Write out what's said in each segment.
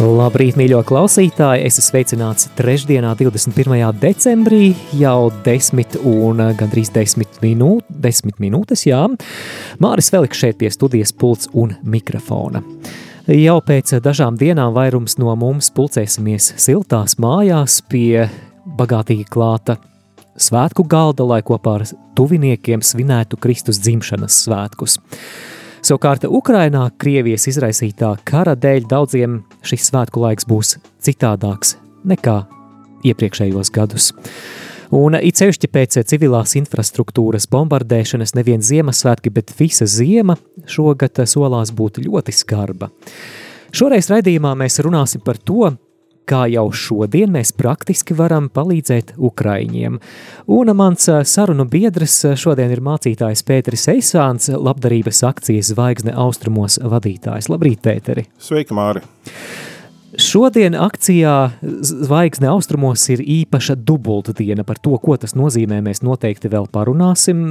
Labrīt, mīļo klausītāji! Es esmu sveicināts trešdienā, 21. decembrī, jau 10 un gandrīz 10, minūt, 10 minūtes. Jā. Māris Veliks šeit pie studijas pults un mikrofona. Jau pēc dažām dienām vairums no mums pulcēsimies siltās mājās pie bagātīgi klāta svētku galda, lai kopā ar tuviniekiem svinētu Kristus dzimšanas svētkus. Savukārt Ukrainā Krievijas izraisītā kara dēļ daudziem šis svētku laiks būs citādāks nekā iepriekšējos gadus. Un it sevišķi pēc civilās infrastruktūras bombardēšanas nevien Ziemassvētki, bet visa ziema šogad solās būt ļoti skarba. Šoreiz raidījumā mēs runāsim par to, kā jau šodien mēs praktiski varam palīdzēt Ukraiņiem. Un mans sarunu biedrs šodien ir mācītājs Pēteris Eisāns, labdarības akcijas Zvaigzne austrumos vadītājs. Labrīt, Pēteri! Sveiki, Māri! Šodien akcijā Zvaigzne austrumos ir īpaša dubulta diena. Par to, ko tas nozīmē, mēs noteikti vēl parunāsim.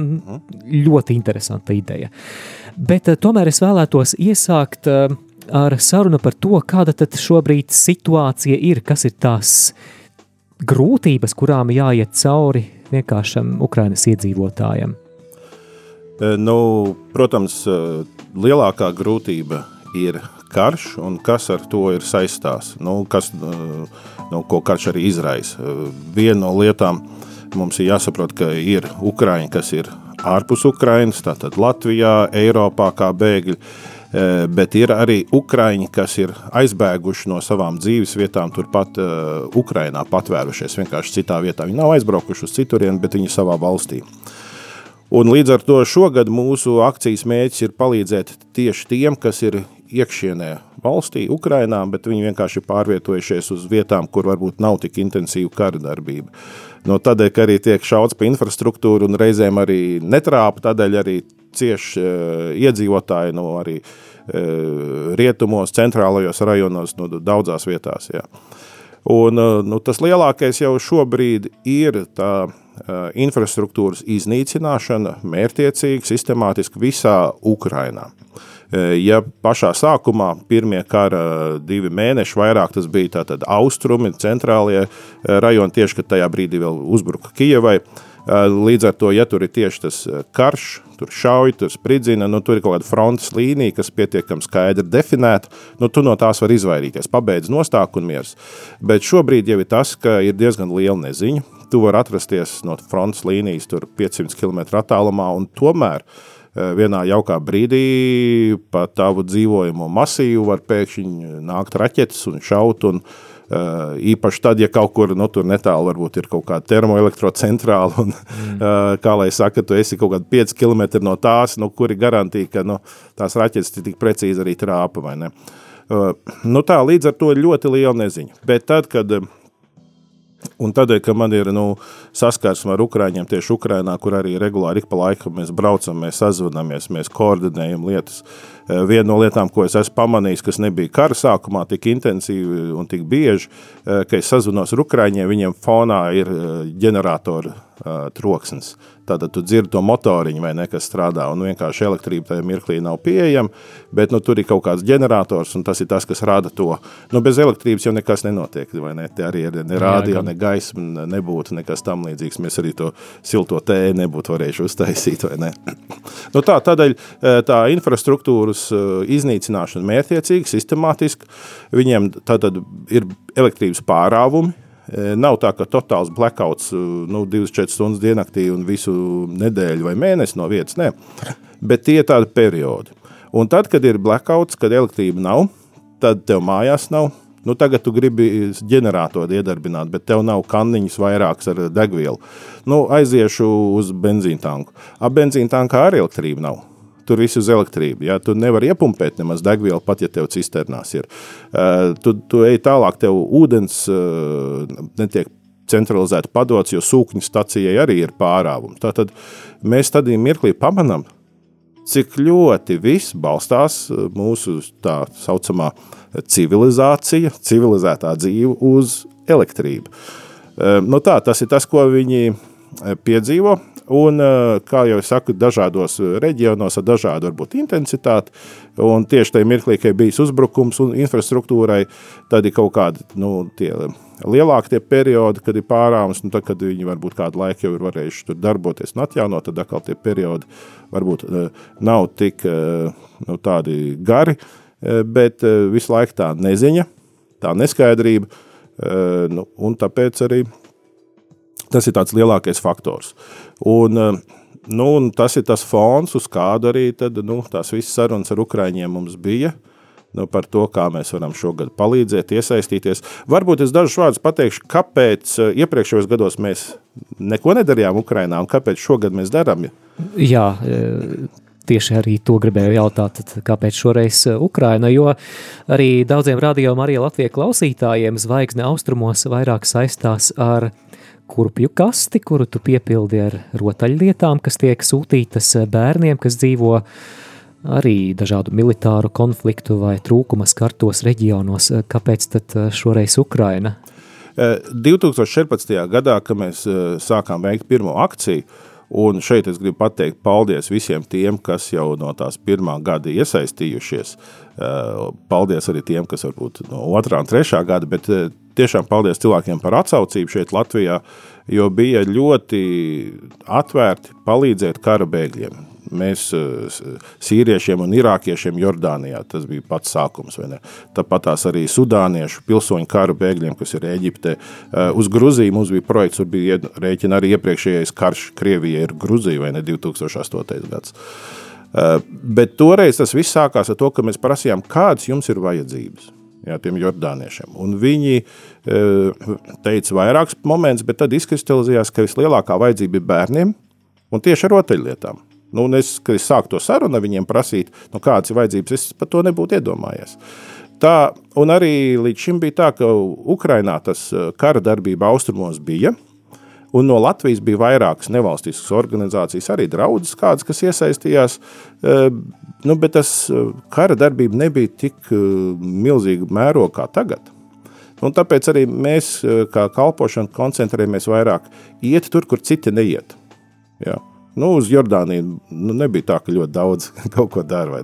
Ļoti interesanta ideja. Bet tomēr es vēlētos iesākt ar sarunu par to, kāda tad šobrīd situācija ir, kas ir tās grūtības, kurām jāiet cauri vienkāršam Ukrainas iedzīvotājam. Nu, protams, lielākā grūtība ir karš un kas ar to ir saistās, nu, kas, nu, ko karš arī izraisa. Viena no lietām mums ir jāsaprot, ka ir Ukraiņi, kas ir ārpus Ukrainas, tātad Latvijā, Eiropā kā bēgļi, bet ir arī ukraiņi, kas ir aizbēguši no savām dzīves vietām, turpat uh, Ukrainā patvērušies vienkārši citā vietā. Viņi nav aizbraukuši uz citurienu, bet viņi savā valstī. Un līdz ar to šogad mūsu akcijas mērķis ir palīdzēt tieši tiem, kas ir iekšienē valstī, Ukrainā, bet viņi vienkārši pārvietojušies uz vietām, kur varbūt nav tik intensīva kara darbība. No tādēļ, ka arī tiek šauts pa infrastruktūru un reizēm arī netrāpa, tādēļ arī cieši uh, iedzīvotāji no arī uh, rietumos, centrālajos rajonos, no daudzās vietās. Jā. Un, uh, nu, tas lielākais jau šobrīd ir tā infrastruktūras iznīcināšana mērtiecīgi, sistemātiski visā Ukrainā. Ja pašā sākumā, pirmie kara divi mēneši, vairāk tas bija tātad austrumi, centrālie rajoni, tieši, kad tajā brīdī vēl uzbruka Kijevai, Līdz ar to, ja tur ir tieši tas karš, tur šauj, tur spridzina, nu, tur ir kaut kāda frontes līnija, kas pietiekami skaidri definēta, nu, tu no tās var izvairīties, pabeidz nostāk un miers. Bet šobrīd jau ir tas, ka ir diezgan liela neziņa. Tu vari atrasties no frontes līnijas tur 500 km attālumā un tomēr vienā jaukā brīdī pa tavu dzīvojamo masīvu var pēkšņi nākt raķetes un šaut un Uh, īpaši tad, ja kaut kur nu, tur netālu varbūt ir kaut kāda termoelektrocentrāla, un, mm. uh, kā lai saka, tu esi kaut kādi 5 km no tās, nu, kuri garantija, ka nu, tās raķetes tik precīzi arī trāpa, vai ne? Uh, nu tā, līdz ar to ļoti liela neziņa. Bet tad, kad Un tādēļ, ka man ir nu, saskarsme ar Ukrāņiem tieši Ukrainā, kur arī regulāri ik pa laikam mēs braucam, mēs sazvanamies, mēs koordinējam lietas. Eh, viena no lietām, ko es esmu pamanījis, kas nebija kara sākumā tik intensīvi un tik bieži, eh, ka es sazvanos ar Ukrāņiem, viņiem fonā ir eh, ģeneratora troksnis. Tātad tu dzirdi to motoriņu, vai ne, kas strādā, un vienkārši elektrība tajā mirklī nav pieejama, bet nu, tur ir kaut kāds ģenerators, un tas ir tas, kas rada to. Nu, bez elektrības jau nekas nenotiek, vai ne? Te arī ir ne rādio, ne gaisma, nebūtu nekas tam līdzīgs. Mēs arī to silto tēju nebūtu varējuši uztaisīt, vai ne? nu, tā, tādēļ tā infrastruktūras iznīcināšana mērķiecīga, sistemātiska, viņiem tātad ir elektrības pārāvumi, Nav tā, ka totāls blackouts nu, 24 stundas diennaktī un visu nedēļu vai mēnesi no vietas. Nē, bet tie ir tādi periodi. Un tad, kad ir blackouts, kad elektrība nav, tad tev mājās nav. Nu, tagad tu gribi ģeneratoru iedarbināt, bet tev nav kanniņas vairākas ar degvielu. Nu, aiziešu uz benzīna tanku. Ap benzīna tankā arī elektrība nav. Tur viss uz elektrību. Ja? Tu nevari iepumpēt nemaz degvielu, pat ja tev cisternās ir. Uh, tu, tu ej tālāk, tev ūdens uh, netiek centralizēti padots, jo sūkņu stacijai arī ir pārāvums. Tātad mēs tad mirklī pamanām, cik ļoti viss balstās mūsu tā saucamā civilizācija, civilizētā dzīve uz elektrību. Nu tā, tas ir tas, ko viņi piedzīvo. Un, kā jau es saku, dažādos reģionos ar dažādu varbūt, intensitāti. Un tieši tajā mirklī, kad bija uzbrukums infrastruktūrai, tad ir kaut kādi nu, lielāki tie periodi, kad ir pārāvums. Nu, tad, kad viņi varbūt kādu laiku jau ir varējuši tur darboties un atjaunot, tad atkal tie periodi varbūt nav tik nu, tādi gari. Bet visu laiku tā neziņa, tā neskaidrība. Nu, un tāpēc arī Tas ir tāds lielākais faktors. Un, eh, nu, un tas ir tas fons, uz kādu arī tad, nu, tās visas sarunas ar Ukraiņiem mums bija. Nu, par to, kā mēs varam šogad palīdzēt, iesaistīties. Varbūt es dažus vārdus pateikšu, kāpēc eh, iepriekšējos gados mēs neko nedarījām Ukrajinā un kāpēc šogad mēs darām. Jā, eh, tieši arī to gribēju jautāt, kāpēc šoreiz Ukraina, jo arī daudziem radio Marija Latvijas klausītājiem zvaigzne austrumos vairāk saistās ar kurpju kasti, kuru tu piepildi ar rotaļlietām, kas tiek sūtītas bērniem, kas dzīvo arī dažādu militāru konfliktu vai trūkuma skartos reģionos. Kāpēc tad šoreiz Ukraina? 2014. gadā, kad mēs sākām veikt pirmo akciju, Un šeit es gribu pateikt paldies visiem tiem, kas jau no tās pirmā gada iesaistījušies. Paldies arī tiem, kas varbūt no otrā un trešā gada, bet tiešām paldies cilvēkiem par atsaucību šeit Latvijā, jo bija ļoti atvērti palīdzēt kara bēgļiem. Mēs sīriešiem un irākiešiem Jordānijā, tas bija pats sākums, vai ne? Tāpat tās arī sudāniešu pilsoņu kara bēgļiem, kas ir Eģiptē. Uz Gruziju mums bija projekts, tur bija rēķina arī iepriekšējais karš Krievijai ir Gruzija, vai ne, 2008. gads. Bet toreiz tas viss sākās ar to, ka mēs prasījām, kādas jums ir vajadzības jā, tiem jordāniešiem. Un viņi teica vairākus momentus, bet tad izkristalizējās, ka vislielākā vajadzība ir bērniem un tieši rotaļlietām. Nu, es, kad es sāku to sarunu viņiem prasīt, nu, kādas ir vajadzības, es par to nebūtu iedomājies. Tā, un arī līdz šim bija tā, ka Ukrainā tas e, kara darbība austrumos bija, Un no Latvijas bija vairākas nevalstiskas organizācijas, arī draudzes kādas, kas iesaistījās. E, nu, bet tas e, kara darbība nebija tik milzīga mēroga kā tagad. Un tāpēc arī mēs, kā kalpošana, koncentrējamies vairāk iet tur, kur citi neiet. Jā. Nu, uz Jordāniju nu, nebija tā, ka ļoti daudz kaut ko dara.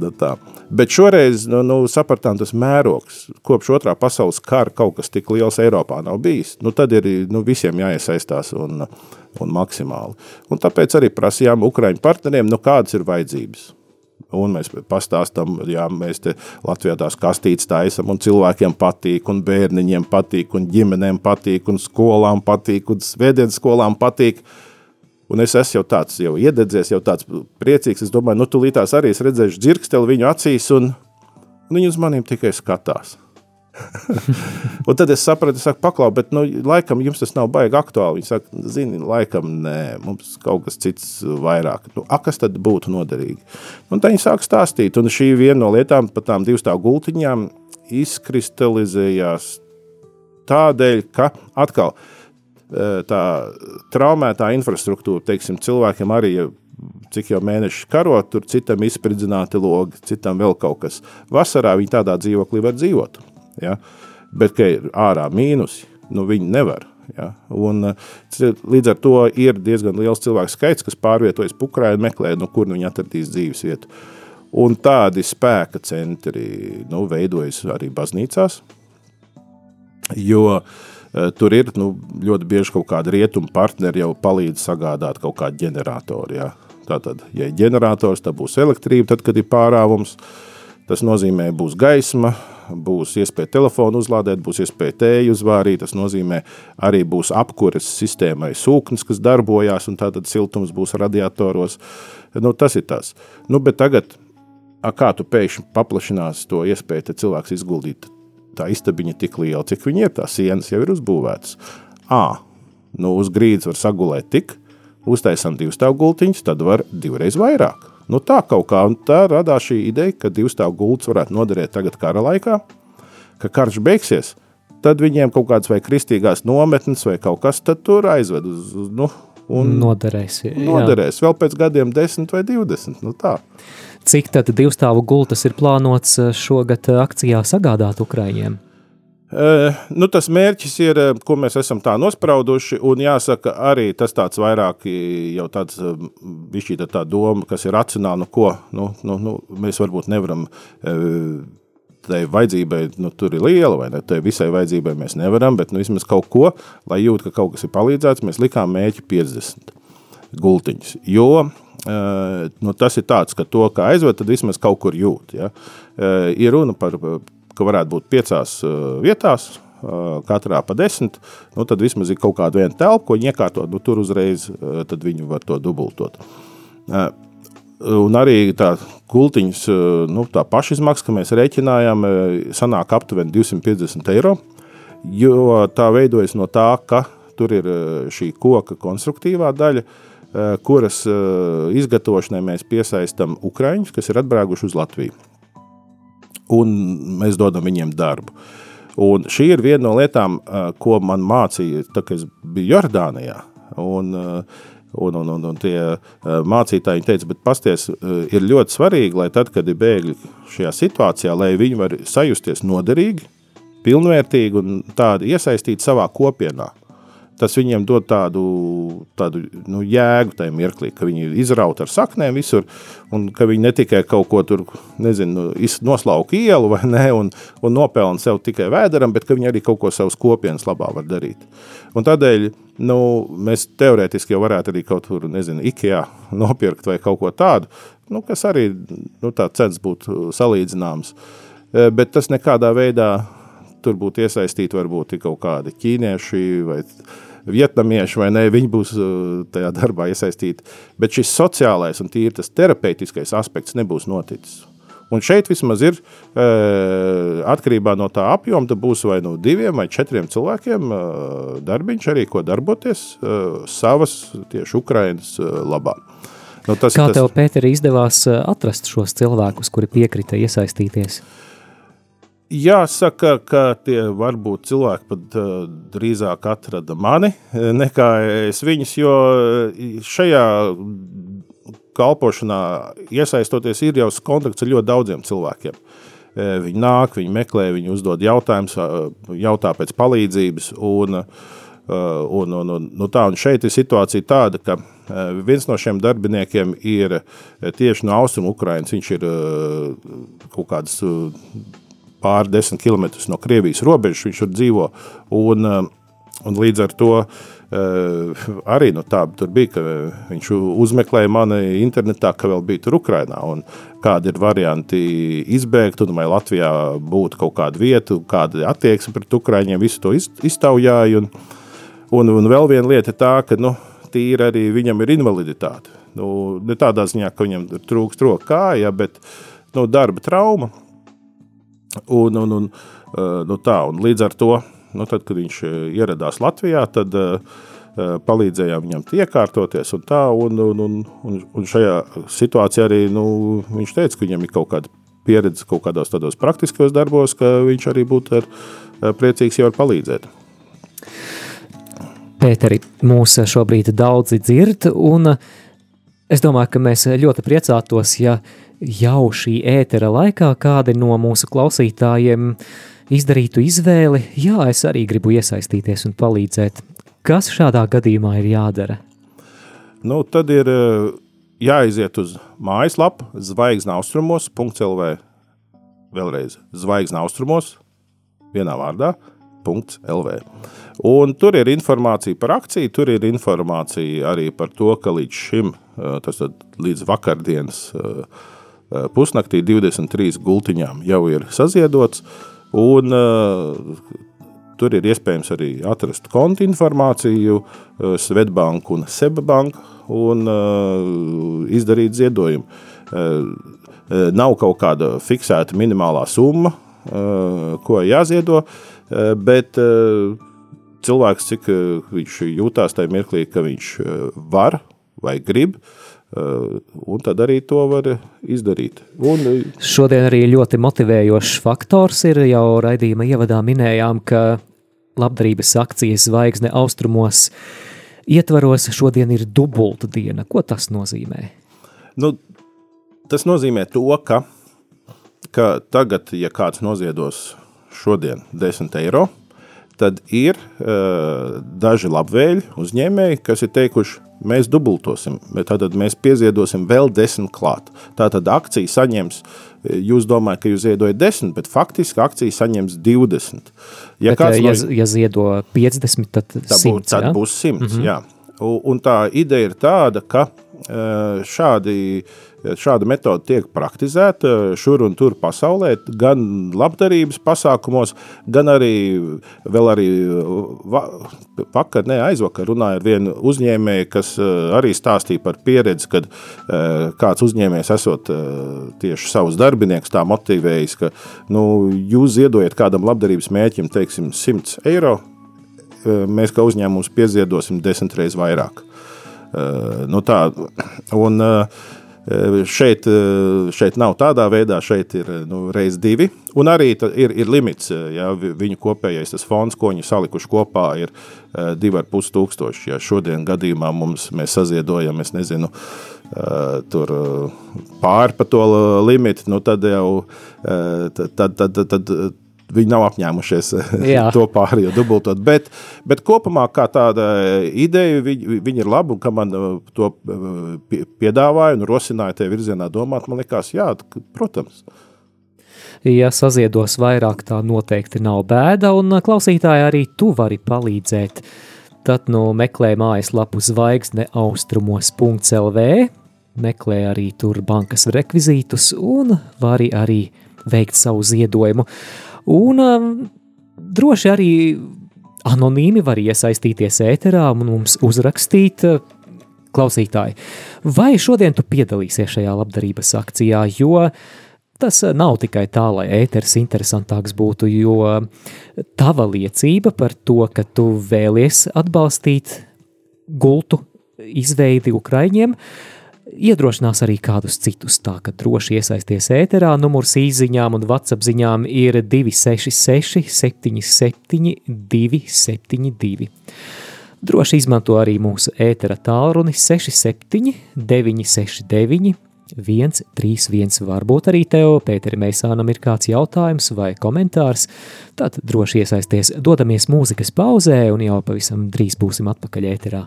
Nu, tā. Bet šoreiz nu, nu, sapratām, tas mērogs kopš otrā pasaules kara kaut kas tik liels Eiropā nav bijis. Nu, tad ir nu, visiem jāiesaistās un, un maksimāli. Un tāpēc arī prasījām Ukraiņu partneriem, nu, kādas ir vajadzības. Un mēs pastāstām, ja mēs te Latvijā tās kastītes taisam, un cilvēkiem patīk, un bērniņiem patīk, un ģimenēm patīk, un skolām patīk, un svētdienas skolām patīk. Un es esmu jau tāds, jau iededzies, jau tāds priecīgs. Es domāju, nu, tūlītās arī es redzēšu dzirksteli viņu acīs, un, un viņi uz maniem tikai skatās. un tad es sapratu, es saku, paklau, bet, nu, laikam jums tas nav baigi aktuāli. Viņi saka, zini, laikam nē, mums kaut kas cits vairāk. Nu, a, kas tad būtu noderīgi? Un tā viņi sāk stāstīt, un šī viena no lietām, pat tām divstāv gultiņām, izkristalizējās tādēļ, ka atkal, tā traumētā infrastruktūra, teiksim, cilvēkiem arī cik jau mēneši karot, tur citam izspridzināti logi, citam vēl kaut kas. Vasarā viņi tādā dzīvoklī var dzīvot. Ja? Bet, ka ir ārā mīnusi, nu viņi nevar. Ja? Un, līdz ar to ir diezgan liels cilvēku skaits, kas pārvietojas pukrā un meklē, nu, kur viņi atradīs dzīves vietu. Un tādi spēka centri nu, veidojas arī baznīcās, jo uh, tur ir nu, ļoti bieži kaut kāda rietumu partneri jau palīdz sagādāt kaut kādu ģeneratoru. Jā. Tātad, ja ir ģenerators, tad būs elektrība, tad, kad ir pārāvums. Tas nozīmē, būs gaisma, būs iespēja telefonu uzlādēt, būs iespēja tēju uzvārīt. Tas nozīmē, arī būs apkures sistēmai sūknis, kas darbojās, un tātad siltums būs radiatoros. Nu, tas ir tas. Nu, bet tagad, kā tu pēkšņi paplašinās to iespēju, tad cilvēks izguldīt tā istabiņa tik liela, cik viņa ir, tās sienas jau ir uzbūvētas. Ā, nu uz grīdas var sagulēt tik, uztaisam divas stāvgultiņas, tad var divreiz vairāk. Nu, tā kaut kā, un tā radās šī ideja, ka divstāvu gultas varētu noderēt tagad kara laikā, ka karš beigsies, tad viņiem kaut kādas vai kristīgās nometnes vai kaut kas, tad tur aizved uz, uz nu, un Noderēs. jā. noderēs vēl pēc gadiem 10 vai 20. Nu, tā. Cik tad divstāvu gultas ir plānots eh, šogad eh, akcijā sagādāt Ukraiņiem? E, nu, tas mērķis ir, ko mēs esam tā nosprauduši, un jāsaka, arī tas tāds vairāk jau tāds bišķīta tā doma, kas ir racionāli, nu ko, nu, nu, nu, mēs varbūt nevaram e, tai vajadzībai, nu, tur ir liela, vai ne, tai visai vajadzībai mēs nevaram, bet nu, vismaz kaut ko, lai jūt, ka kaut kas ir palīdzēts, mēs likām mēķi 50 gultiņus, jo nu, tas ir tāds, ka to, kā aizved, tad vismaz kaut kur jūt. Ja? Uh, ir runa par ka varētu būt piecās uh, vietās, katrā pa desmit, nu, tad vismaz ir kaut kāda viena telpa, ko viņi iekārtot, nu, tur uzreiz viņi var to dubultot. Un arī tā kultiņas, nu, tā pašizmaksa, ka mēs rēķinājām, sanāk aptuveni 250 eiro, jo tā veidojas no tā, ka tur ir šī koka konstruktīvā daļa, kuras izgatavošanai mēs piesaistam Ukraiņus, kas ir atbraukuši uz Latviju un mēs dodam viņiem darbu. Un šī ir viena no lietām, ko man mācīja, kad es biju Jordānijā. Un, un, un, un, un tie mācītāji teica, bet pasties, ir ļoti svarīgi, lai tad, kad ir bēgļi šajā situācijā, lai viņi var sajusties noderīgi, pilnvērtīgi un tādi iesaistīti savā kopienā tas viņiem dod tādu, tādu nu, jēgu tajā mirklī, ka viņi ir izrauti ar saknēm visur, un ka viņi ne tikai kaut ko tur, nezinu, noslauka ielu vai ne, un, un nopelna sev tikai vēderam, bet ka viņi arī kaut ko savas kopienas labā var darīt. Un tādēļ nu, mēs teorētiski jau varētu arī kaut kur, nezinu, Ikea nopirkt vai kaut ko tādu, nu, kas arī nu, tā cenas būtu salīdzināms. E, bet tas nekādā veidā tur būtu iesaistīti varbūt kaut kādi ķīnieši vai vietnamieši vai ne, viņi būs uh, tajā darbā iesaistīti. Bet šis sociālais un tīri tas terapeitiskais aspekts nebūs noticis. Un šeit vismaz ir uh, atkarībā no tā apjoma, tad būs vai no diviem vai četriem cilvēkiem uh, darbiņš arī, ko darboties savas tieši Ukrainas labā. Nu, tas, Kā tas... tev, Pēteri, izdevās atrast šos cilvēkus, kuri piekrita iesaistīties? Uh, Jāsaka, ka tie varbūt cilvēki pat uh, drīzāk atrada mani nekā es viņus, jo šajā kalpošanā iesaistoties ir jau kontakts ar ļoti daudziem cilvēkiem. Viņi nāk, viņi meklē, viņi uzdod jautājumus, jautā pēc palīdzības. Un, un, un, un, nu tā, un šeit ir situācija tāda, ka viens no šiem darbiniekiem ir tieši no Austrum Ukrainas. Viņš ir kaut kādas pāri desmit km no Krievijas robežas viņš tur dzīvo. Un, eh, un līdz ar to uh, arī nu, tā bija, ka viņš uzmeklēja mani internetā, ka vēl bija tur Ukrainā. Kādi ir varianti izbēgt, un vai Latvijā būtu kaut kāda vieta, kāda attieksme pret Ukraiņiem, visu to iztaujāja. Un, un, un vēl viena lieta ir tā, ka nu, tīri arī viņam ir invaliditāte. Nu, ne tādā ziņā, ka viņam trūkst roka kāja, bet nu, darba trauma Un, un, un, eh, nu tā, un līdz ar to, nu tad, kad viņš eh, ieradās Latvijā, tad uh, palīdzējām viņam iekārtoties un tā, un, un, un, un, šajā situācijā arī nu, viņš teica, ka viņam ir kaut kāda pieredze kaut kādos tādos praktiskos darbos, ka viņš arī būtu ar, priecīgs jau var palīdzēt. Pēteri, mūs šobrīd daudzi dzird, un es domāju, ka mēs ļoti priecātos, ja uh, jau šī ētera laikā kādi no mūsu klausītājiem izdarītu izvēli, jā, es arī gribu iesaistīties un palīdzēt. Kas šādā gadījumā ir jādara? Nu, tad ir eh, jāiziet uz mājaslapu zvaigznaustrumos.lv vēlreiz zvaigznaustrumos vienā vārdā .lv. Un tur ir informācija par akciju, tur ir informācija arī par to, ka līdz šim, eh, tas līdz vakardienas uh, pusnaktī 23 gultiņām jau ir saziedots, un uh, tur ir iespējams arī atrast konta informāciju, uh, Svetbanku un Sebabanku un uh, izdarīt ziedojumu. Uh, nav kaut kāda fiksēta minimālā summa, uh, ko jāziedo, uh, bet uh, cilvēks, cik viņš jūtās tajā mirklī, ka viņš var vai grib, uh, un tad arī to var izdarīt. Un, Šodien arī ļoti motivējošs faktors ir jau raidījuma ievadā minējām, ka labdarības akcijas zvaigzne austrumos ietvaros šodien ir dubulta diena. Ko tas nozīmē? Nu, tas nozīmē to, ka, ka tagad, ja kāds noziedos šodien 10 eiro, tad ir uh, daži labvēļi uzņēmēji, kas ir teikuši, mēs dubultosim, tad mēs pieziedosim vēl desmit klāt. Tātad akcija saņems, jūs domājat, ka jūs ziedojat 10, bet faktiski akcija saņems 20. Ja, bet, kāds, ja, no... ja ziedo 50, tad, tad 100, būs, tad ja? būs 100, mm -hmm. jā. Un, tā ideja ir tāda, ka šādi šāda metode tiek praktizēta šur un tur pasaulē, gan labdarības pasākumos, gan arī arī vakar, ne aizvakar runāja ar vienu uzņēmēju, kas eh, arī stāstīja par pieredzi, kad eh, kāds uzņēmējs esot tieši savus darbiniekus tā motivējis, ka nu, jūs ziedojat kādam labdarības mēķim, teiksim, 100 eiro, mēs kā uzņēmums pieziedosim desmit reizes vairāk. Nu tā, un uh, šeit, eh, šeit nav tādā veidā, šeit ir eh, nu, reiz divi. Un arī ir, ir limits, ja viņu kopējais fonds, ko viņi salikuši kopā, ir divi ar pus tūkstoši. Ja šodien gadījumā mums mēs saziedojam, es nezinu, tur pāri pa to limitu, nu tad jau tad, tad, tad, tad viņi nav apņēmušies to pārējo dubultot. Bet, bet kopumā kā tāda ideja, viņi, viņi ir labi, un ka man uh, to piedāvāja un rosināja tie virzienā domāt, man likās, jā, protams. Ja saziedos vairāk, tā noteikti nav bēda, un klausītāji arī tu vari palīdzēt. Tad nu meklē mājaslapu zvaigzne austrumos.lv, meklē arī tur bankas rekvizītus un vari arī veikt savu ziedojumu. Un um, droši arī anonīmi var iesaistīties ēterā un mums uzrakstīt uh, klausītāji. Vai šodien tu piedalīsies šajā labdarības akcijā, jo tas uh, nav tikai tā, lai ēteris interesantāks būtu, jo tava liecība par to, ka tu vēlies atbalstīt gultu izveidi Ukraiņiem, uh, iedrošinās arī kādus citus. Tā ka droši iesaisties ēterā. Numurs īsiņām un WhatsApp ziņām ir 266, 77, 272. Droši izmanto arī mūsu ētera tālruni 67, 969, 131. Varbūt arī tev, Pēteri Meisānam, ir kāds jautājums vai komentārs. Tad droši iesaisties, dodamies mūzikas pauzē un jau pavisam drīz būsim atpakaļ ēterā.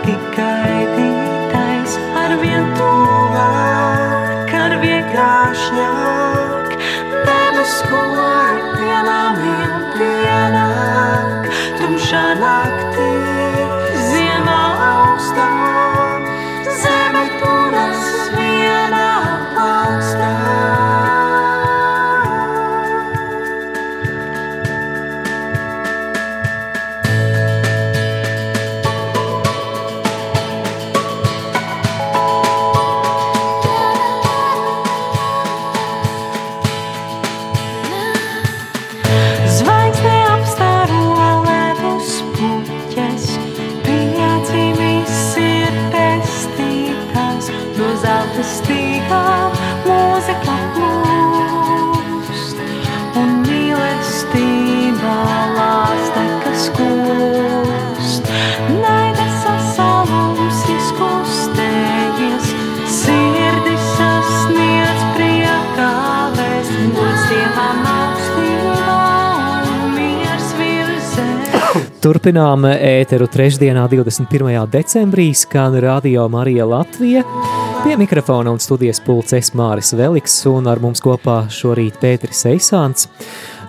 ilgi gaidītais ar vien tuvāk, ar vienkāršņāk, debes skolu dienām vien pienāk, tumšā naktī, Turpinām ēteru trešdienā, 21. decembrī, skan Radio Marija Latvija. Pie mikrofona un studijas pults es Māris Veliks un ar mums kopā šorīt Pēteris Eisāns,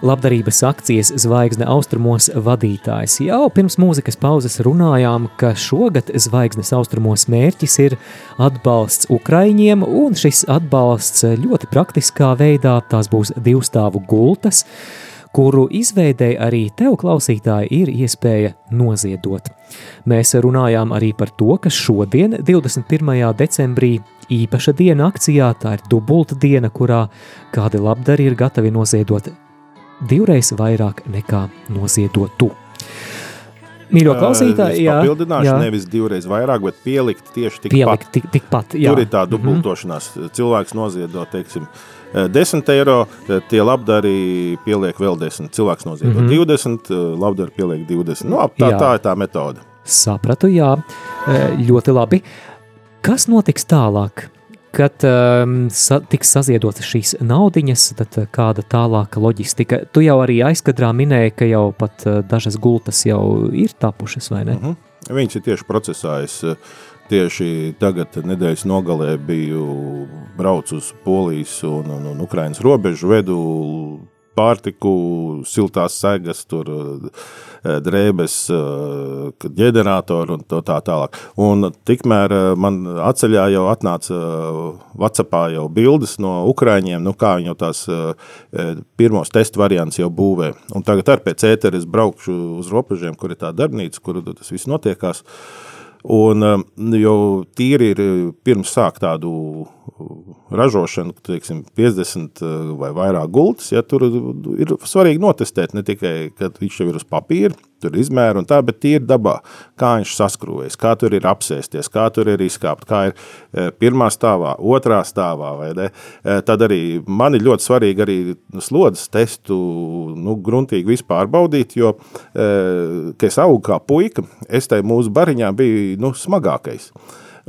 labdarības akcijas Zvaigzne austrumos vadītājs. Jau pirms mūzikas pauzes runājām, ka šogad Zvaigznes austrumos mērķis ir atbalsts Ukraiņiem, un šis atbalsts ļoti praktiskā veidā tās būs divstāvu gultas, kuru izveidēji arī tev, klausītāji, ir iespēja noziedot. Mēs runājām arī par to, ka šodien, 21. decembrī, īpaša diena akcijā, tā ir dubulta diena, kurā kādi labdari ir gatavi noziedot divreiz vairāk nekā noziedotu. Mīļo klausītāji, jā, papildināšu jā. nevis divreiz vairāk, bet pielikt tieši tikpat. Pielikt tik, tikpat, jā. Tur ir tā dubultošanās. Mm -hmm. Cilvēks noziedo, teiksim, 10 eiro, tie labdari pieliek vēl 10. Cilvēks noziedo mm -hmm. 20, labdari pieliek 20. Nu, tā, Jā. tā ir tā metode. Sapratu, jā, E, ļoti labi. Kas notiks tālāk? Kad um, sa, tiks saziedotas šīs naudiņas, tad uh, kāda tālāka loģistika? Tu jau arī aizkadrā minēji, ka jau pat uh, dažas gultas jau ir tapušas, vai ne? Mm -hmm. Viņš ir tieši procesā. Es eh, tieši tagad, nedēļas nogalē, biju braucis uz Polijas un, un, un Ukrainas robežu, vedu pārtiku, siltās segas, tur eh, drēbes, eh, ģeneratoru un tā tālāk. Un tikmēr eh, man atceļā jau atnāca Whatsappā jau bildes no Ukraiņiem, nu kā viņi jau tās pirmos testu variants jau būvē. Un tagad ar pēc ētera es braukšu uz robežiem, kur ir tā darbnīca, kur tas viss notiekās. Un, um, jo tīri ir uh, pirms sākt tādu ražošanu, teiksim, 50 uh, vai vairāk gultas, ja tur ir svarīgi notestēt ne tikai, kad viņš jau ir uz papīra, tur ir izmēra un tā, bet tīri dabā, kā viņš saskrūvēs, kā tur ir apsēsties, kā tur ir izkāpt, kā ir eh, pirmā stāvā, otrā stāvā, vai ne? Eh, Tad arī man ir ļoti svarīgi arī slodzes testu, nu, gruntīgi vispār baudīt, jo, eh, kad es augu kā puika, es tai mūsu bariņā biju, nu, smagākais.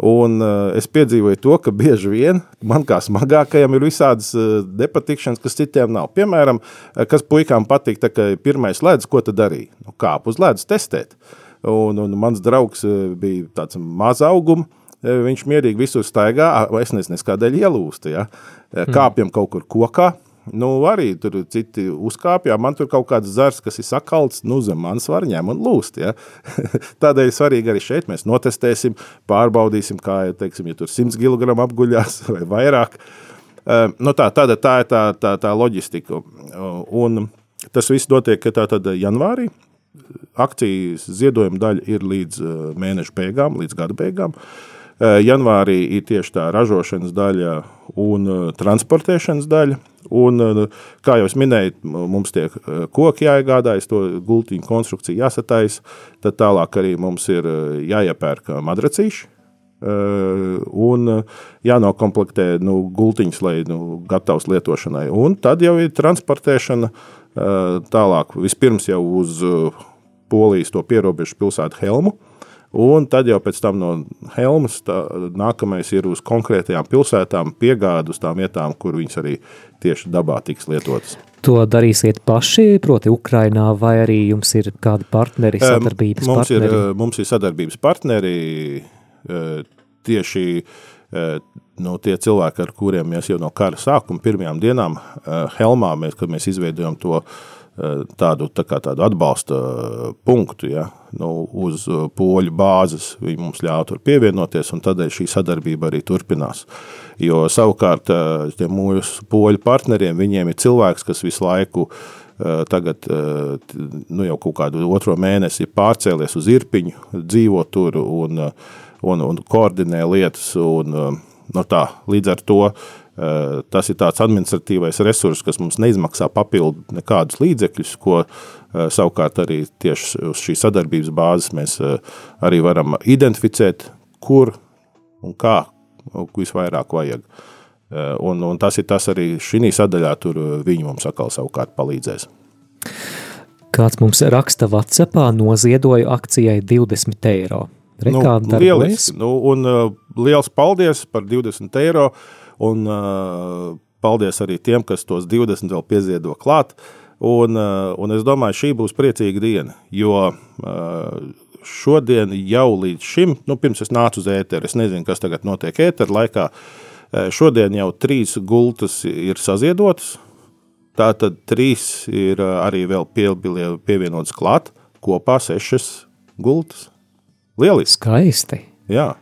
Un uh, es piedzīvoju to, ka bieži vien man kā smagākajam ir visādas uh, nepatikšanas, kas citiem nav. Piemēram, uh, kas puikām patīk, kā pirmais ledus, ko tad darīja? Nu, kāp uz ledus testēt. Un, un mans draugs bija tāds maz auguma, uh, viņš mierīgi visur staigā, es nezinu, kādēļ ielūsta, ja? Uh, kāpjam kaut kur kokā, Nu, arī tur citi uzkāpja, man tur kaut kāds zars, kas ir sakalts, nu, zem manas varņēm un lūst. Ja? Tādēļ svarīgi arī šeit mēs notestēsim, pārbaudīsim, kā, ja, teiksim, ja tur 100 kg apguļās vai vairāk. Uh, nu tā, tāda, tā ir tā, tā, tā loģistika. Uh, un tas viss notiek tā tad janvārī. Akcijas ziedojuma daļa ir līdz uh, mēneša beigām, līdz gada beigām. Uh, janvārī ir tieši tā ražošanas daļa un uh, transportēšanas daļa. Un, uh, kā jau minēju, mums tie uh, koki jāiegādājas, to gultiņu konstrukciju jāsataisa, tad tālāk arī mums ir uh, jāiepērk uh, madracīši, Uh, un uh, jānokomplektē nu, gultiņas, lai nu, gatavs lietošanai. Un tad jau ir transportēšana uh, tālāk. Vispirms jau uz uh, Polijas to pierobežu pilsētu Helmu, un tad jau pēc tam no Helmas tā, nākamais ir uz konkrētajām pilsētām, piegādu uz tām vietām, kur viņas arī tieši dabā tiks lietotas. To darīsiet paši, proti, Ukrainā, vai arī jums ir kādi partneri, sadarbības mums partneri? Ir, mums ir sadarbības partneri eh, tieši eh, nu, tie cilvēki, ar kuriem mēs jau no kara sākuma pirmajām dienām eh, Helmā, mēs, kad mēs izveidojam to eh, tādu, tā kā tādu atbalsta eh, punktu ja, nu, uz poļu bāzes. Viņi mums ļāva tur pievienoties, un tādēļ šī sadarbība arī turpinās. Jo savukārt mūsu poļu partneriem, viņiem ir cilvēks, kas visu laiku tagad nu, jau kaut kādu otro mēnesi ir pārcēlies uz Irpiņu, dzīvo tur un, un, un koordinē lietas. Un, no tā, līdz ar to eh, tas ir tāds administratīvais resurs, kas mums neizmaksā papildu nekādus līdzekļus, ko eh, savukārt arī tieši uz šīs sadarbības bāzes mēs eh, arī varam identificēt, kur un kā nu, visvairāk vajag. Un, un tas ir tas arī šī sadaļā, tur viņi mums atkal savukārt palīdzēs. Kāds mums raksta Whatsappā, noziedoju akcijai 20 eiro. Rekā nu, lieliski. Nu, un uh, liels paldies par 20 eiro. Un uh, paldies arī tiem, kas tos 20 vēl pieziedo klāt. Un, uh, un es domāju, šī būs priecīga diena, jo uh, šodien jau līdz šim, nu, pirms es nācu uz ēteru, es nezinu, kas tagad notiek ēteru laikā, uh, šodien jau trīs gultas ir saziedotas, tātad trīs ir uh, arī vēl pie, pievienotas klāt, kopā sešas gultas. Lieliski! Skaisti! Jā,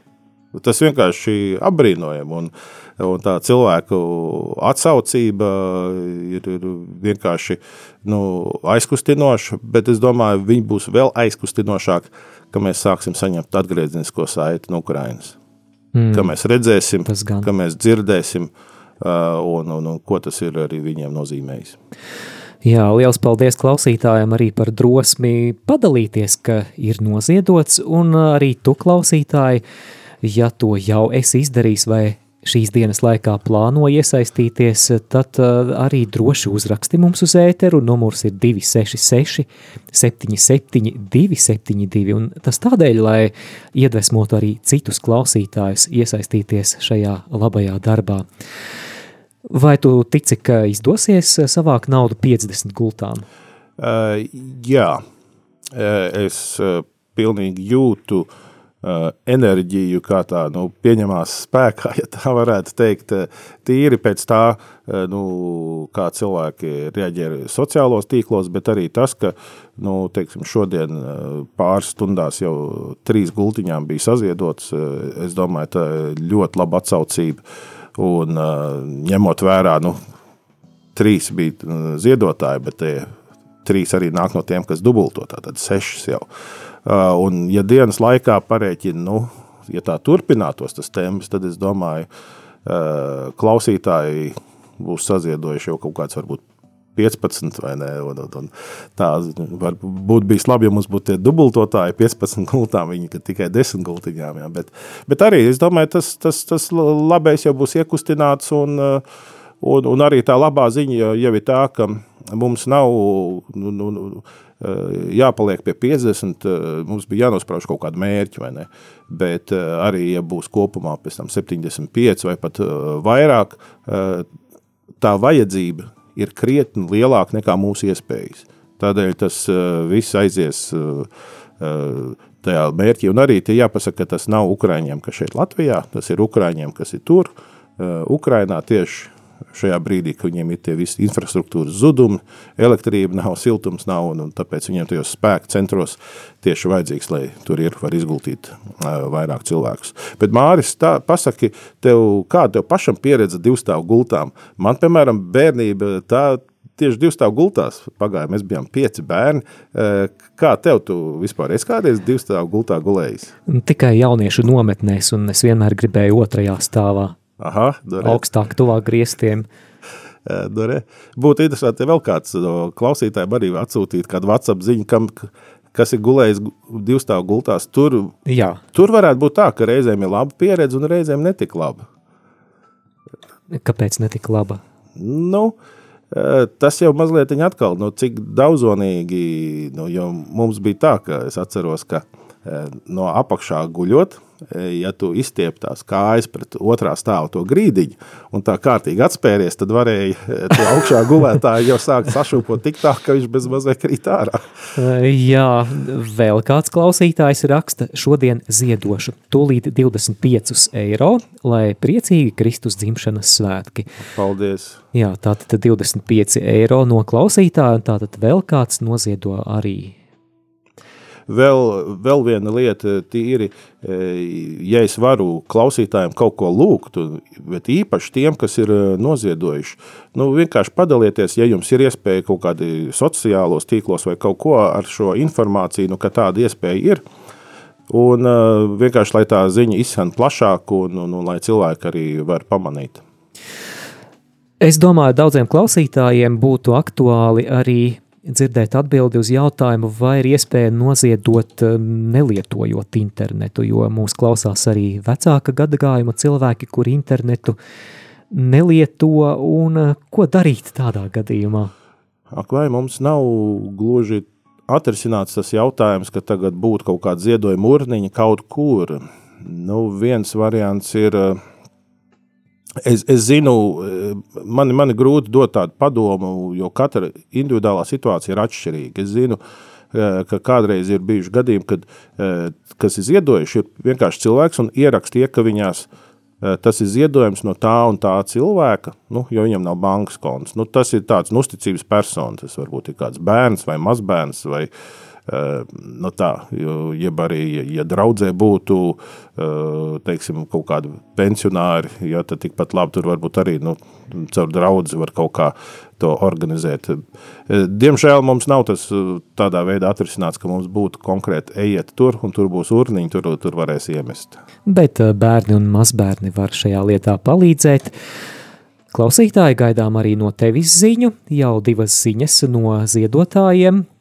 tas vienkārši apbrīnojami. Un, un tā cilvēku atsaucība ir, ir vienkārši nu, aizkustinoša, bet es domāju, viņi būs vēl aizkustinošāki, ka mēs sāksim saņemt atgriezenisko saiti no Ukrainas. Mm. Ka mēs redzēsim, ka mēs dzirdēsim, uh, un, un, un ko tas ir arī viņiem nozīmējis. Jā, liels paldies klausītājiem arī par drosmi padalīties, ka ir noziedots, un arī tu klausītāji, ja to jau esi izdarījis vai šīs dienas laikā plāno iesaistīties, tad arī droši uzraksti mums uz ēteru, numurs ir 266 77 272, un tas tādēļ, lai iedvesmotu arī citus klausītājus iesaistīties šajā labajā darbā. Vai tu tici, ka izdosies eh, savākt naudu 50 gultām? Uh, jā, uh, es uh, pilnīgi jūtu uh, enerģiju, kā tā nu, pieņemās spēkā, ja tā varētu teikt, tīri pēc tā, uh, nu, kā cilvēki reaģē sociālos tīklos, bet arī tas, ka nu, teiksim, šodien pāris stundās jau trīs gultiņām bija saziedotas, es domāju, tā ļoti laba atsaucība Un ņemot vērā, nu, trīs bija ziedotāji, bet tie trīs arī nāk no tiem, kas dubulto, tātad sešas jau. Un ja dienas laikā parēķina, nu, ja tā turpinātos tas temps, tad es domāju, klausītāji būs saziedojuši jau kaut kāds varbūt 15 vai ne. Un, un, un tā varbūt bijis labi, ja mums būtu tie dubultotāji 15 gultām, viņi tikai 10 gultiņām. Jā. Bet, bet arī es domāju, tas, tas, tas labais jau būs iekustināts un, un, un arī tā labā ziņa jau ir tā, ka mums nav nu, nu, nu jāpaliek pie 50, mums bija jānosprauž kaut kādu mērķi, vai ne? Bet arī, ja būs kopumā pēc tam 75 vai pat vairāk, tā vajadzība ir krietni lielāka nekā mūsu iespējas. Tādēļ tas uh, viss aizies uh, uh, tajā mērķī. Un arī jāpasaka, ka tas nav Ukrāņiem, kas šeit Latvijā, tas ir Ukrāņiem, kas ir tur, Ukrainā tieši šajā brīdī, kad viņiem ir tie visi infrastruktūras zudumi, elektrība nav, siltums nav, un, un tāpēc viņiem tajos spēku centros tieši vajadzīgs, lai tur ir var izgultīt uh, vairāk cilvēkus. Bet Māris, tā, pasaki, tev, kā tev pašam pieredze divstāvu gultām? Man, piemēram, bērnība tā tieši divstāvu gultās pagāja, mēs bijām pieci bērni. Kā tev tu vispār esi kādreiz divstāvu gultā gulējis? Tikai jauniešu nometnēs, un es vienmēr gribēju otrajā stāvā. Aha, dore. augstāk, tuvāk griestiem. Dore. Būtu interesanti, ja vēl kāds no klausītājiem arī atsūtīt kādu WhatsApp ziņu, kam, kas ir gulējis divstāvu gultās. Tur, Jā. tur varētu būt tā, ka reizēm ir laba pieredze un reizēm netik laba. Kāpēc netika laba? Nu, tas jau mazliet atkal, nu, cik daudzonīgi, nu, jo mums bija tā, ka es atceros, ka no apakšā guļot, ja tu izstiep tās kājas pret otrā stāvu to grīdiņu un tā kārtīgi atspēries, tad varēja eh, to augšā gulētāju jau sākt sašūpot tik tā, ka viņš bez mazliet krīt ārā. Jā, vēl kāds klausītājs raksta šodien ziedošu tūlīt 25 eiro, lai priecīgi Kristus dzimšanas svētki. Paldies! Jā, tātad 25 eiro no klausītāja, un tātad vēl kāds noziedo arī Vēl, vēl viena lieta, tīri, e, ja es varu klausītājiem kaut ko lūgt, bet īpaši tiem, kas ir e, noziedojuši, nu, vienkārši padalieties, ja jums ir iespēja kaut kādi sociālos tīklos vai kaut ko ar šo informāciju, nu, ka tāda iespēja ir, un uh, vienkārši, lai tā ziņa izskan plašāk un, un, un lai cilvēki arī var pamanīt. Es domāju, daudziem klausītājiem būtu aktuāli arī dzirdēt atbildi uz jautājumu, vai ir iespēja noziedot um, nelietojot internetu, jo mūs klausās arī vecāka gadagājuma cilvēki, kur internetu nelieto, un uh, ko darīt tādā gadījumā? Ak, vai mums nav gluži atrisināts tas jautājums, ka tagad būtu kaut kāda ziedojuma urniņa kaut kur? Nu, viens variants ir uh, es, es zinu, man, man ir grūti dot tādu padomu, jo katra individuālā situācija ir atšķirīga. Es zinu, ka kādreiz ir bijuši gadījumi, kad, kas ir ziedojuši, ir vienkārši cilvēks un ieraksta iekaviņās, tas ir ziedojums no tā un tā cilvēka, nu, jo viņam nav bankas konts. Nu, tas ir tāds nu, uzticības persona, tas varbūt ir kāds bērns vai mazbērns vai uh, nu tā, jeb arī, ja draudzē būtu, teiksim, kaut kādi pensionāri, ja, tad tikpat labi tur varbūt arī, nu, caur draudzi var kaut kā to organizēt. Diemžēl mums nav tas tādā veidā atrisināts, ka mums būtu konkrēti ejiet tur, un tur būs urniņi, tur, tur varēs iemest. Bet bērni un mazbērni var šajā lietā palīdzēt. Klausītāji gaidām arī no tevis ziņu, jau divas ziņas no ziedotājiem –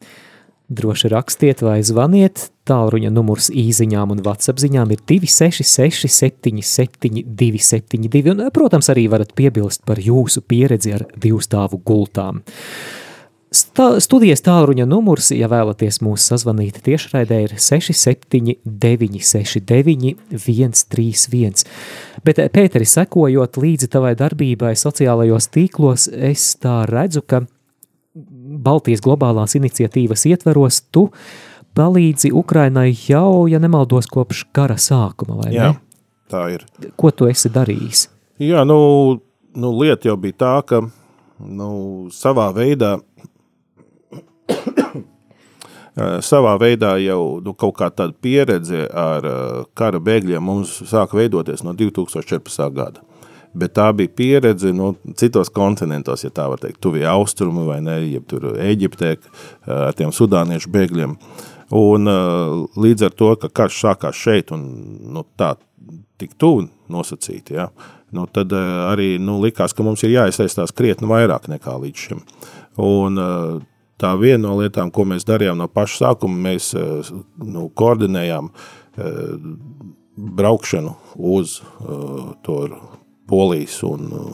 Droši rakstiet vai zvaniet. Tālruņa numurs īsiņām un WhatsApp ziņām ir 266, 77, 272. Un, protams, arī varat piebilst par jūsu pieredzi ar divstāvu gultām. Stā, studijas tālruņa numurs, ja vēlaties mūs sazvanīt tiešraidē, ir 679, 69, 131. Bet, Pēteri, sekojot līdzi tavai darbībai sociālajos tīklos, es tā redzu, ka Baltijas globālās iniciatīvas ietveros, tu palīdzi Ukrainai jau, ja nemaldos, kopš kara sākuma, vai Jā, ne? tā ir. Ko tu esi darījis? Jā, nu, nu lieta jau bija tā, ka nu, savā veidā savā veidā jau nu, kaut kā tāda pieredze ar kara bēgļiem mums sāka veidoties no 2014. gada bet tā bija pieredze nu, citos kontinentos, ja tā var teikt, tuvie austrumi vai ne, jeb tur Eģiptē ar tiem sudāniešu bēgļiem. Un līdz ar to, ka karš sākās šeit un nu, tā tik tuvu nosacīti, ja, nu, tad arī nu, likās, ka mums ir jāiesaistās krietni vairāk nekā līdz šim. Un, tā viena no lietām, ko mēs darījām no paša sākuma, mēs nu, koordinējām braukšanu uz to Polijas un uh,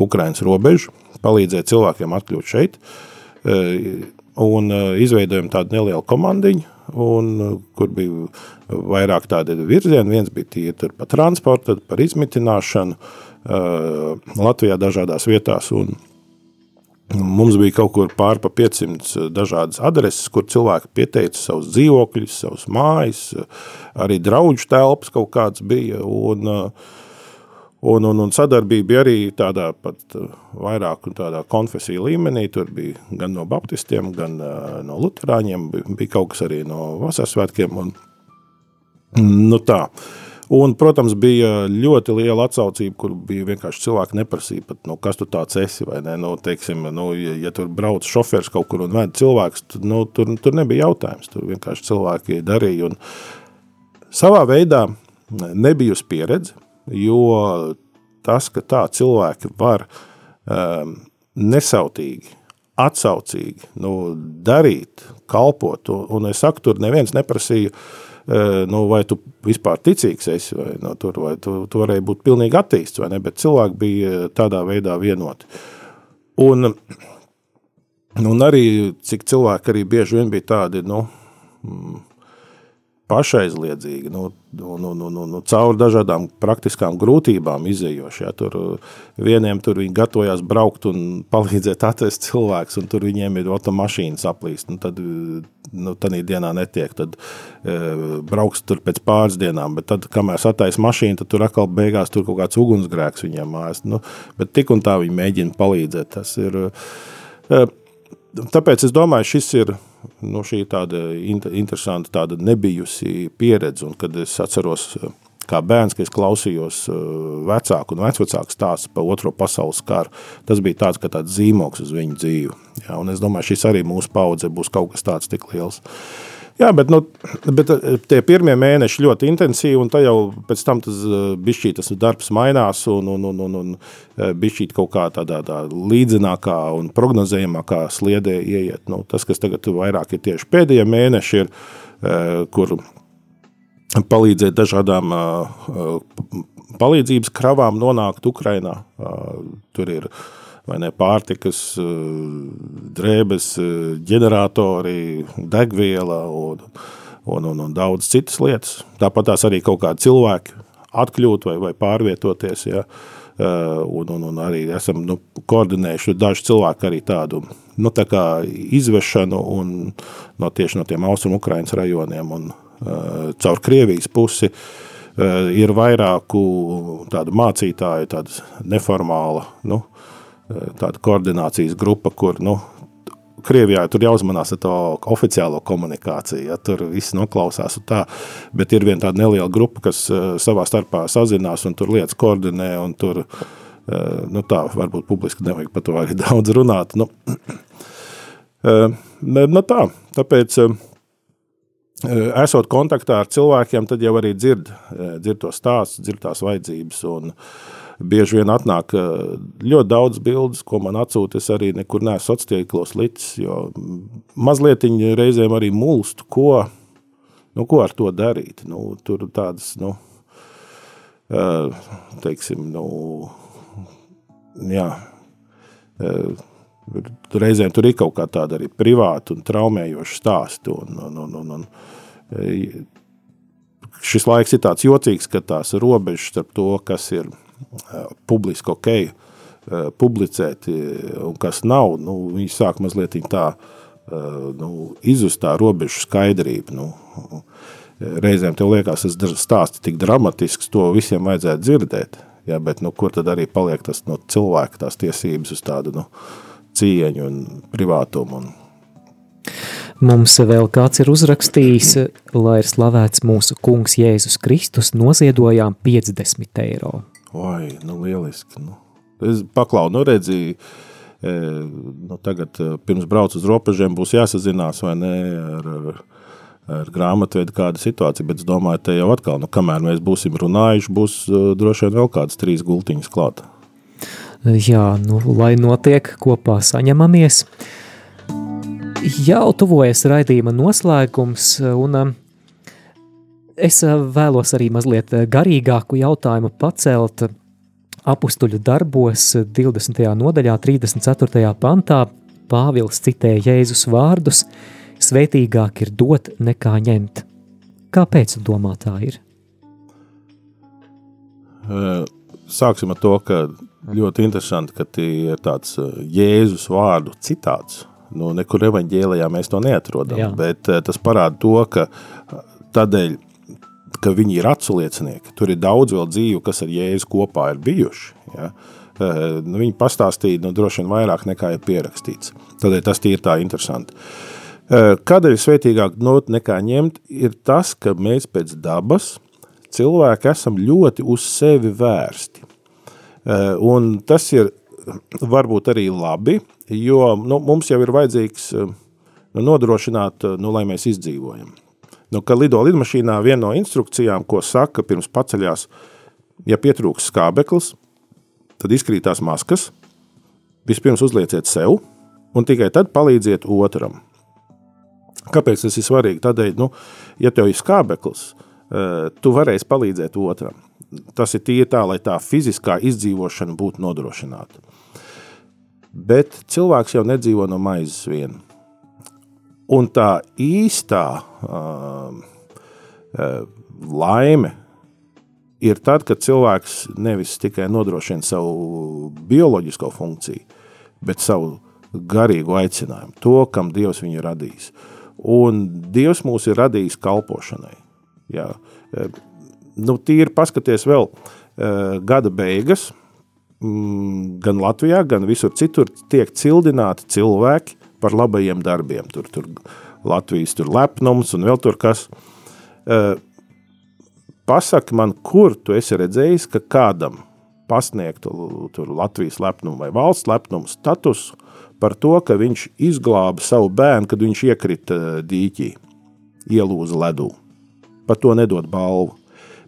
Ukrainas robežu, palīdzēt cilvēkiem atkļūt šeit, uh, un uh, izveidojam tādu nelielu komandiņu, un, kur bija vairāk tādi virzieni, viens bija tīri par transportu, tad par izmitināšanu Latvijā dažādās vietās, un Mums bija kaut kur pār pa 500 dažādas adreses, kur cilvēki pieteica savus dzīvokļus, savus mājas, arī draudžu telpas kaut kāds bija, un uh, Un, un, un sadarbība arī tādā pat uh, vairāk tādā konfesiju līmenī. Tur bija gan no baptistiem, gan uh, no luterāņiem, bija, bija kaut kas arī no vasarsvētkiem. Un, nu tā. Un, protams, bija ļoti liela atsaucība, kur bija vienkārši cilvēki neprasīja, pat, nu, kas tu tāds esi, ne, nu, teiksim, nu, ja, ja tur brauc šofers kaut kur un ved cilvēks, tad, nu, tur, tur nebija jautājums, tur vienkārši cilvēki darīja, un savā veidā nebijusi pieredze, jo tas, ka tā cilvēki var um, nesautīgi, atsaucīgi nu, darīt, kalpot, un, un es saku, tur neviens neprasīja, uh, nu, vai tu vispār ticīgs esi, vai, nu, tur, vai tu, tu varēji būt pilnīgi attīsts, vai ne, bet cilvēki bija tādā veidā vienoti. Un, un arī, cik cilvēki arī bieži vien bija tādi, nu, mm, pašaizliedzīgi, nu, nu, nu, nu, nu, nu, caur dažādām praktiskām grūtībām izējoši. Ja, tur vieniem tur viņi gatavojās braukt un palīdzēt atvest cilvēks, un tur viņiem ir automašīnas aplīst, un tad, nu, tādā dienā netiek, tad e, brauks tur pēc pāris dienām, bet tad, kamēr satais mašīnu, tad tur atkal beigās tur kaut kāds ugunsgrēks viņiem mājas, nu, bet tik un tā viņi mēģina palīdzēt, tas ir, e, tāpēc es domāju, šis ir, nu, šī tāda interesanta, tāda nebijusi pieredze, un kad es atceros, kā bērns, ka es klausījos uh, vecāku un vecvecāku stāstu par otro pasaules karu, tas bija tāds, tāds zīmoks uz viņu dzīvi, jā, un es domāju, šis arī mūsu paudze būs kaut kas tāds tik liels. Uh, Jā, bet, nu, bet eh, tie pirmie mēneši ļoti intensīvi, un jau pēc tam tas eh, bišķīt, tas darbs mainās, un, un, un, un, un eh, bišķīt kaut kā tādā tā līdzinākā un prognozējamākā sliedē ieiet. Nu, tas, kas tagad vairāk ir tieši pēdējie mēneši, ir, kur palīdzēt dažādām palīdzības kravām nonākt Ukrainā. Tur ir vai ne, pārtikas, eh, drēbes, eh, ģeneratori, degviela un, un, un, un daudz citas lietas. Tāpat tās arī kaut kādi cilvēki atkļūt vai, vai pārvietoties, ja, un, un, un arī esam nu, koordinējuši daži cilvēki arī tādu nu, tā izvešanu un no tieši no tiem austrumu Ukrainas rajoniem un caur Krievijas pusi ir vairāku tādu mācītāju, tāda neformāla, nu, tāda koordinācijas grupa, kur, nu, Krievijā tur jāuzmanās ar to oficiālo komunikāciju, ja tur viss noklausās un tā, bet ir viena tāda neliela grupa, kas uh, savā starpā sazinās un tur lietas koordinē un tur, uh, nu tā, varbūt publiski nevajag par to arī daudz runāt, nu, uh, nu tā, tāpēc esot kontaktā ar cilvēkiem, tad jau arī dzird, dzird to stāsts, dzird tās vajadzības un uh, bieži vien atnāk ļoti daudz bildes, ko man atsūta. Es arī nekur neesmu sociālos tīklos licis, jo mazliet reizēm arī mulstu, ko, nu, ko ar to darīt. Nu, tur tādas, nu, teiksim, nu, jā, reizēm tur ir kaut kā tāda arī privāta un traumējoša stāsta. Un, un, un, un, un, šis laiks ir tāds jocīgs, ka tās robežas starp to, kas ir publiski ok, publicēt, un kas nav, nu, viņi sāk mazliet tā nu, izjust tā robežu skaidrību. Nu, reizēm tev liekas, tas stāsts tik dramatisks, to visiem vajadzētu dzirdēt, ja, bet nu, kur tad arī paliek tas no cilvēka tās tiesības uz tādu nu, cieņu un privātumu un Mums vēl kāds ir uzrakstījis, lai ir slavēts mūsu kungs Jēzus Kristus, noziedojām 50 eiro. Oi, nu lieliski. Nu. Es paklau, nu redzēju, e, nu tagad e, pirms brauc uz robežiem būs jāsazinās vai ne ar, ar, ar grāmatvedu kāda situācija, bet es domāju, te jau atkal, nu kamēr mēs būsim runājuši, būs uh, droši vien vēl kādas trīs gultiņas klāt. Jā, nu lai notiek kopā saņemamies. Jau tuvojas raidījuma noslēgums un Es eh, vēlos arī mazliet eh, garīgāku jautājumu pacelt apustuļu darbos 20. nodaļā, 34. pantā. Pāvils citē Jēzus vārdus: Svētīgāk ir dot nekā ņemt. Kāpēc domā tā ir? Eh, sāksim ar to, ka ļoti interesanti, ka ir tāds Jēzus vārdu citāts. Nu, nekur evaņģēlijā mēs to neatrodam, Jā. bet tas parāda to, ka tādēļ ka viņi ir atsliecinieki. Tur ir daudz vēl dzīvu, kas ar Jēzu kopā ir bijuši. Ja? Eh, nu, viņi pastāstīja nu, droši vien vairāk nekā ir pierakstīts. Tādēļ tas ir tā interesanti. Eh, kādēļ svētīgāk not nekā ņemt, ir tas, ka mēs pēc dabas cilvēki esam ļoti uz sevi vērsti. Eh, un tas ir varbūt arī labi, jo nu, mums jau ir vajadzīgs nu, nodrošināt, nu, lai mēs izdzīvojam. Nu, kad lido lidmašīnā viena no instrukcijām, ko saka pirms paceļās, ja pietrūks skābeklis, tad izkrītās maskas, vispirms uzlieciet sev un tikai tad palīdziet otram. Kāpēc tas ir svarīgi? Tādēļ, nu, ja tev ir skābeklis, eh, tu varēsi palīdzēt otram. Tas ir tīri tā, lai tā fiziskā izdzīvošana būtu nodrošināta. Bet cilvēks jau nedzīvo no maizes viena. Un tā īstā uh, uh, laime ir tad, kad cilvēks nevis tikai nodrošina savu bioloģisko funkciju, bet savu garīgu aicinājumu, to, kam Dievs viņu radījis. Un Dievs mūs ir radījis kalpošanai. Jā. Nu, tīri paskaties vēl gada beigas, mm, gan Latvijā, gan visur citur tiek cildināti cilvēki, par labajiem darbiem. Tur, tur Latvijas tur lepnums un vēl tur kas. Uh, pasaki man, kur tu esi redzējis, ka kādam pasniegtu Latvijas lepnumu vai valsts lepnumu statusu par to, ka viņš izglāba savu bērnu, kad viņš iekrita dīķī, ielūza ledū. Par to nedod balvu.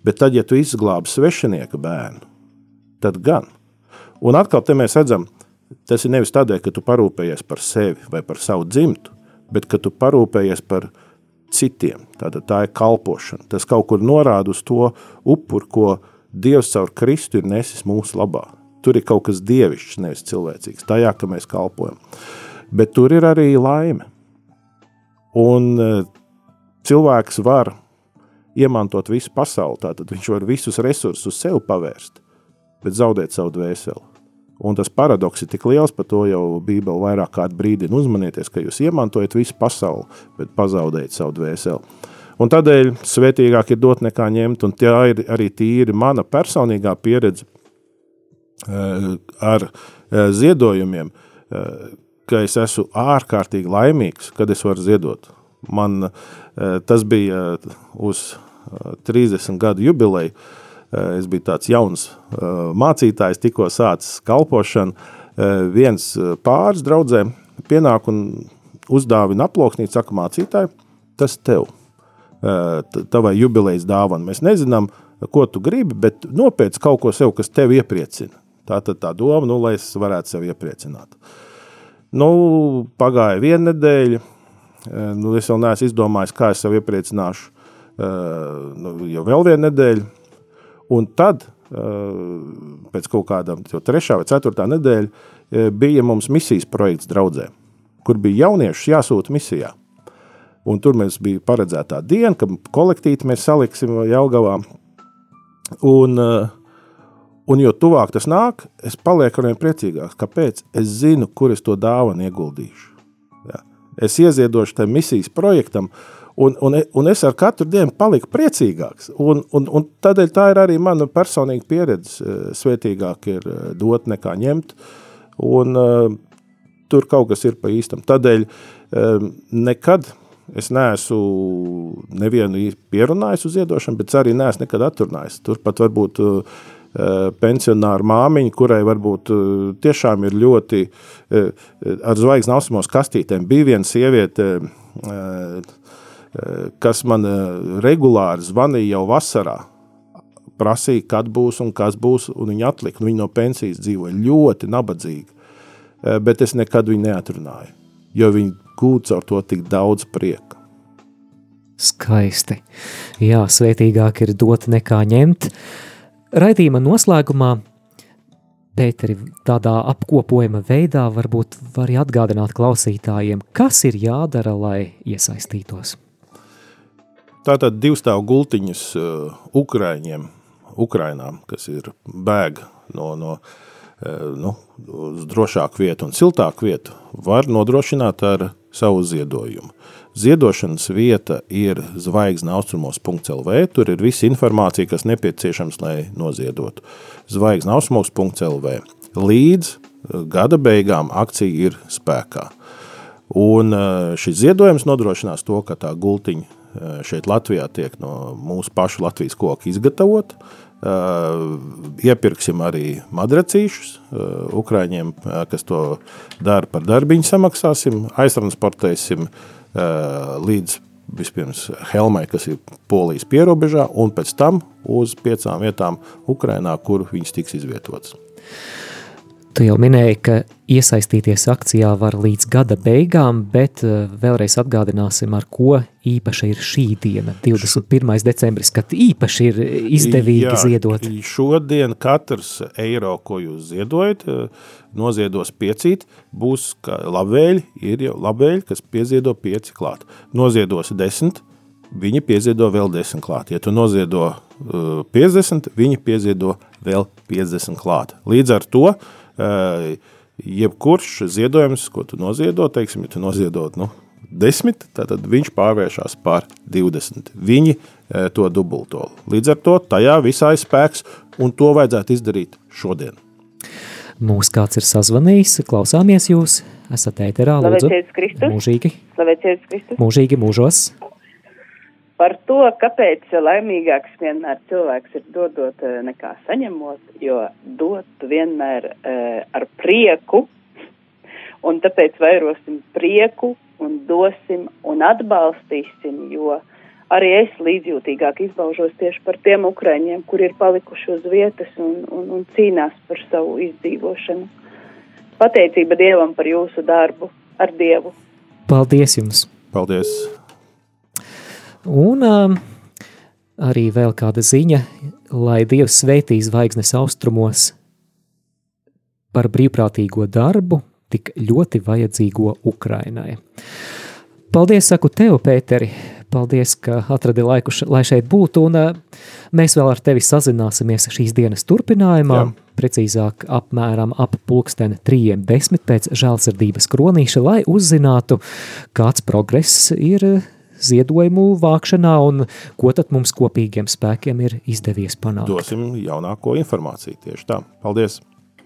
Bet tad, ja tu izglābi svešinieka bērnu, tad gan. Un atkal te mēs redzam, tas ir nevis tādēļ, ka tu parūpējies par sevi vai par savu dzimtu, bet ka tu parūpējies par citiem. Tātad tā ir kalpošana. Tas kaut kur norāda uz to upuru, ko Dievs caur Kristu ir nesis mūsu labā. Tur ir kaut kas dievišķs, nevis cilvēcīgs, tajā, ka mēs kalpojam. Bet tur ir arī laime. Un e, cilvēks var iemantot visu pasauli, tātad viņš var visus resursus uz sevi pavērst, bet zaudēt savu dvēseli. Un tas paradoks ir tik liels, par to jau Bībele vairāk kārt brīdina uzmanieties, ka jūs iemantojat visu pasauli, bet pazaudējat savu dvēseli. Un tādēļ svētīgāk ir dot nekā ņemt, un tā ir arī tīri mana personīgā pieredze uh, ar uh, ziedojumiem, uh, ka es esmu ārkārtīgi laimīgs, kad es varu ziedot. Man tas bija uz 30 gadu jubileju, Eh, es biju tāds jauns eh, mācītājs, tikko sācis kalpošanu. Eh, viens pāris draudzē pienāk un uzdāvina aploksnīt, saka mācītāji, tas tev, tavai jubilejas dāvana. Mēs nezinām, ko tu gribi, bet nopietni kaut ko sev, kas tev iepriecina. Tā tad tā doma, nu, lai es varētu sevi iepriecināt. Nu, pagāja viena nedēļa, nu, es vēl neesmu izdomājis, kā es sev iepriecināšu. Nu, jau vēl viena nedēļa, Un tad, pēc kaut kādām trešā vai ceturtā nedēļa, bija mums misijas projekts draudzē, kur bija jaunieši jāsūta misijā. Un tur mēs bija paredzētā diena, kad kolektīti mēs saliksim Jelgavā. Un, un jo tuvāk tas nāk, es palieku arvien priecīgāks. Kāpēc? Es zinu, kur es to dāvanu ieguldīšu. Ja. Es ieziedošu tam misijas projektam, uh, Un, un, un es ar katru dienu paliku priecīgāks. Un, un, un tādēļ tā ir arī mana personīga pieredze. Eh, svētīgāk ir eh, dot nekā ņemt. Un, uh, tur kaut kas ir pa īstam. Tādēļ nekad es neesmu nevienu pierunājis uz iedošanu, bet arī neesmu nekad aturnājis. Turpat varbūt pensionāra māmiņa, kurai varbūt tiešām ir ļoti ar zvaigznes ausmos kastītēm. Bija viena sieviete, kas man eh, regulāri zvanīja jau vasarā, prasīja, kad būs un kas būs, un viņi atlika. Viņi no pensijas dzīvoja ļoti nabadzīgi, eh, bet es nekad viņu neatrunāju, jo viņi gūta ar to tik daudz prieka. Skaisti. Jā, svētīgāk ir dot nekā ņemt. Raidījuma noslēgumā Pēteri, tādā apkopojuma veidā varbūt var atgādināt klausītājiem, kas ir jādara, lai iesaistītos. Tātad divstāv gultiņas uh, Ukraiņiem, Ukrainām, kas ir bēg no, no uh, nu, uz drošāku vietu un siltāku vietu, var nodrošināt ar savu ziedojumu. Ziedošanas vieta ir zvaigzne austrumos.lv, tur ir visa informācija, kas nepieciešams, lai noziedotu. Zvaigzne austrumos.lv. Līdz uh, gada beigām akcija ir spēkā. Un šis ziedojums nodrošinās to, ka tā gultiņa Eh, šeit Latvijā tiek no mūsu pašu Latvijas koka izgatavot. Uh, iepirksim arī madracīšus uh, Ukrāņiem, kas to dara par darbiņu, samaksāsim, aiztransportēsim līdz vispirms Helmai, kas ir Polijas pierobežā, un pēc tam uz piecām vietām Ukrainā, kur viņas tiks izvietotas. Tu jau minēji, ka iesaistīties akcijā var līdz gada beigām, bet eh, vēlreiz atgādināsim, ar ko īpaši ir šī diena, 21. decembris, kad īpaši ir izdevīgi Jā, ziedot. Šodien katrs eiro, ko jūs ziedojat, eh, noziedos piecīt, būs labvēļi, ir jau labvēļi, kas pieziedo pieci klāt. Noziedos desmit, viņi pieziedo vēl desmit klāt. Ja tu noziedo uh, 50, viņi pieziedo vēl 50 klāt. Līdz ar to uh, jebkurš ziedojums, ko tu noziedo, teiksim, ja tu noziedot nu, 10, tad viņš pārvēršas par 20. Viņi to dubulto. Līdz ar to tajā visā ir spēks, un to vajadzētu izdarīt šodien. Mūs kāds ir sazvanījis, klausāmies jūs, esat ēterā, lūdzu. Mūžīgi. Mūžīgi mūžos par to, kāpēc laimīgāks vienmēr cilvēks ir dodot eh, nekā saņemot, jo dot vienmēr uh, ar prieku, un tāpēc vairosim prieku un dosim un atbalstīsim, jo arī es līdzjūtīgāk izbaužos tieši par tiem ukraiņiem, kur ir palikuši uz vietas un, un, un cīnās par savu izdzīvošanu. Pateicība Dievam par jūsu darbu ar Dievu. Paldies jums! Paldies! Un um, arī vēl kāda ziņa, lai Dievs svētī zvaigznes austrumos par brīvprātīgo darbu, tik ļoti vajadzīgo Ukrainai. Paldies, saku tev, Pēteri, paldies, ka atradi laiku, š, lai šeit būtu. Un, uh, mēs vēl ar tevi sazināsimies šīs dienas turpinājumā. Jā. Precīzāk, apmēram ap pulksteni trījiem desmit pēc žēlsirdības kronīša, lai uzzinātu, kāds progress ir ziedojumu vākšanā un ko tad mums kopīgiem spēkiem ir izdevies panākt. Dosim jaunāko informāciju tieši tā. Paldies!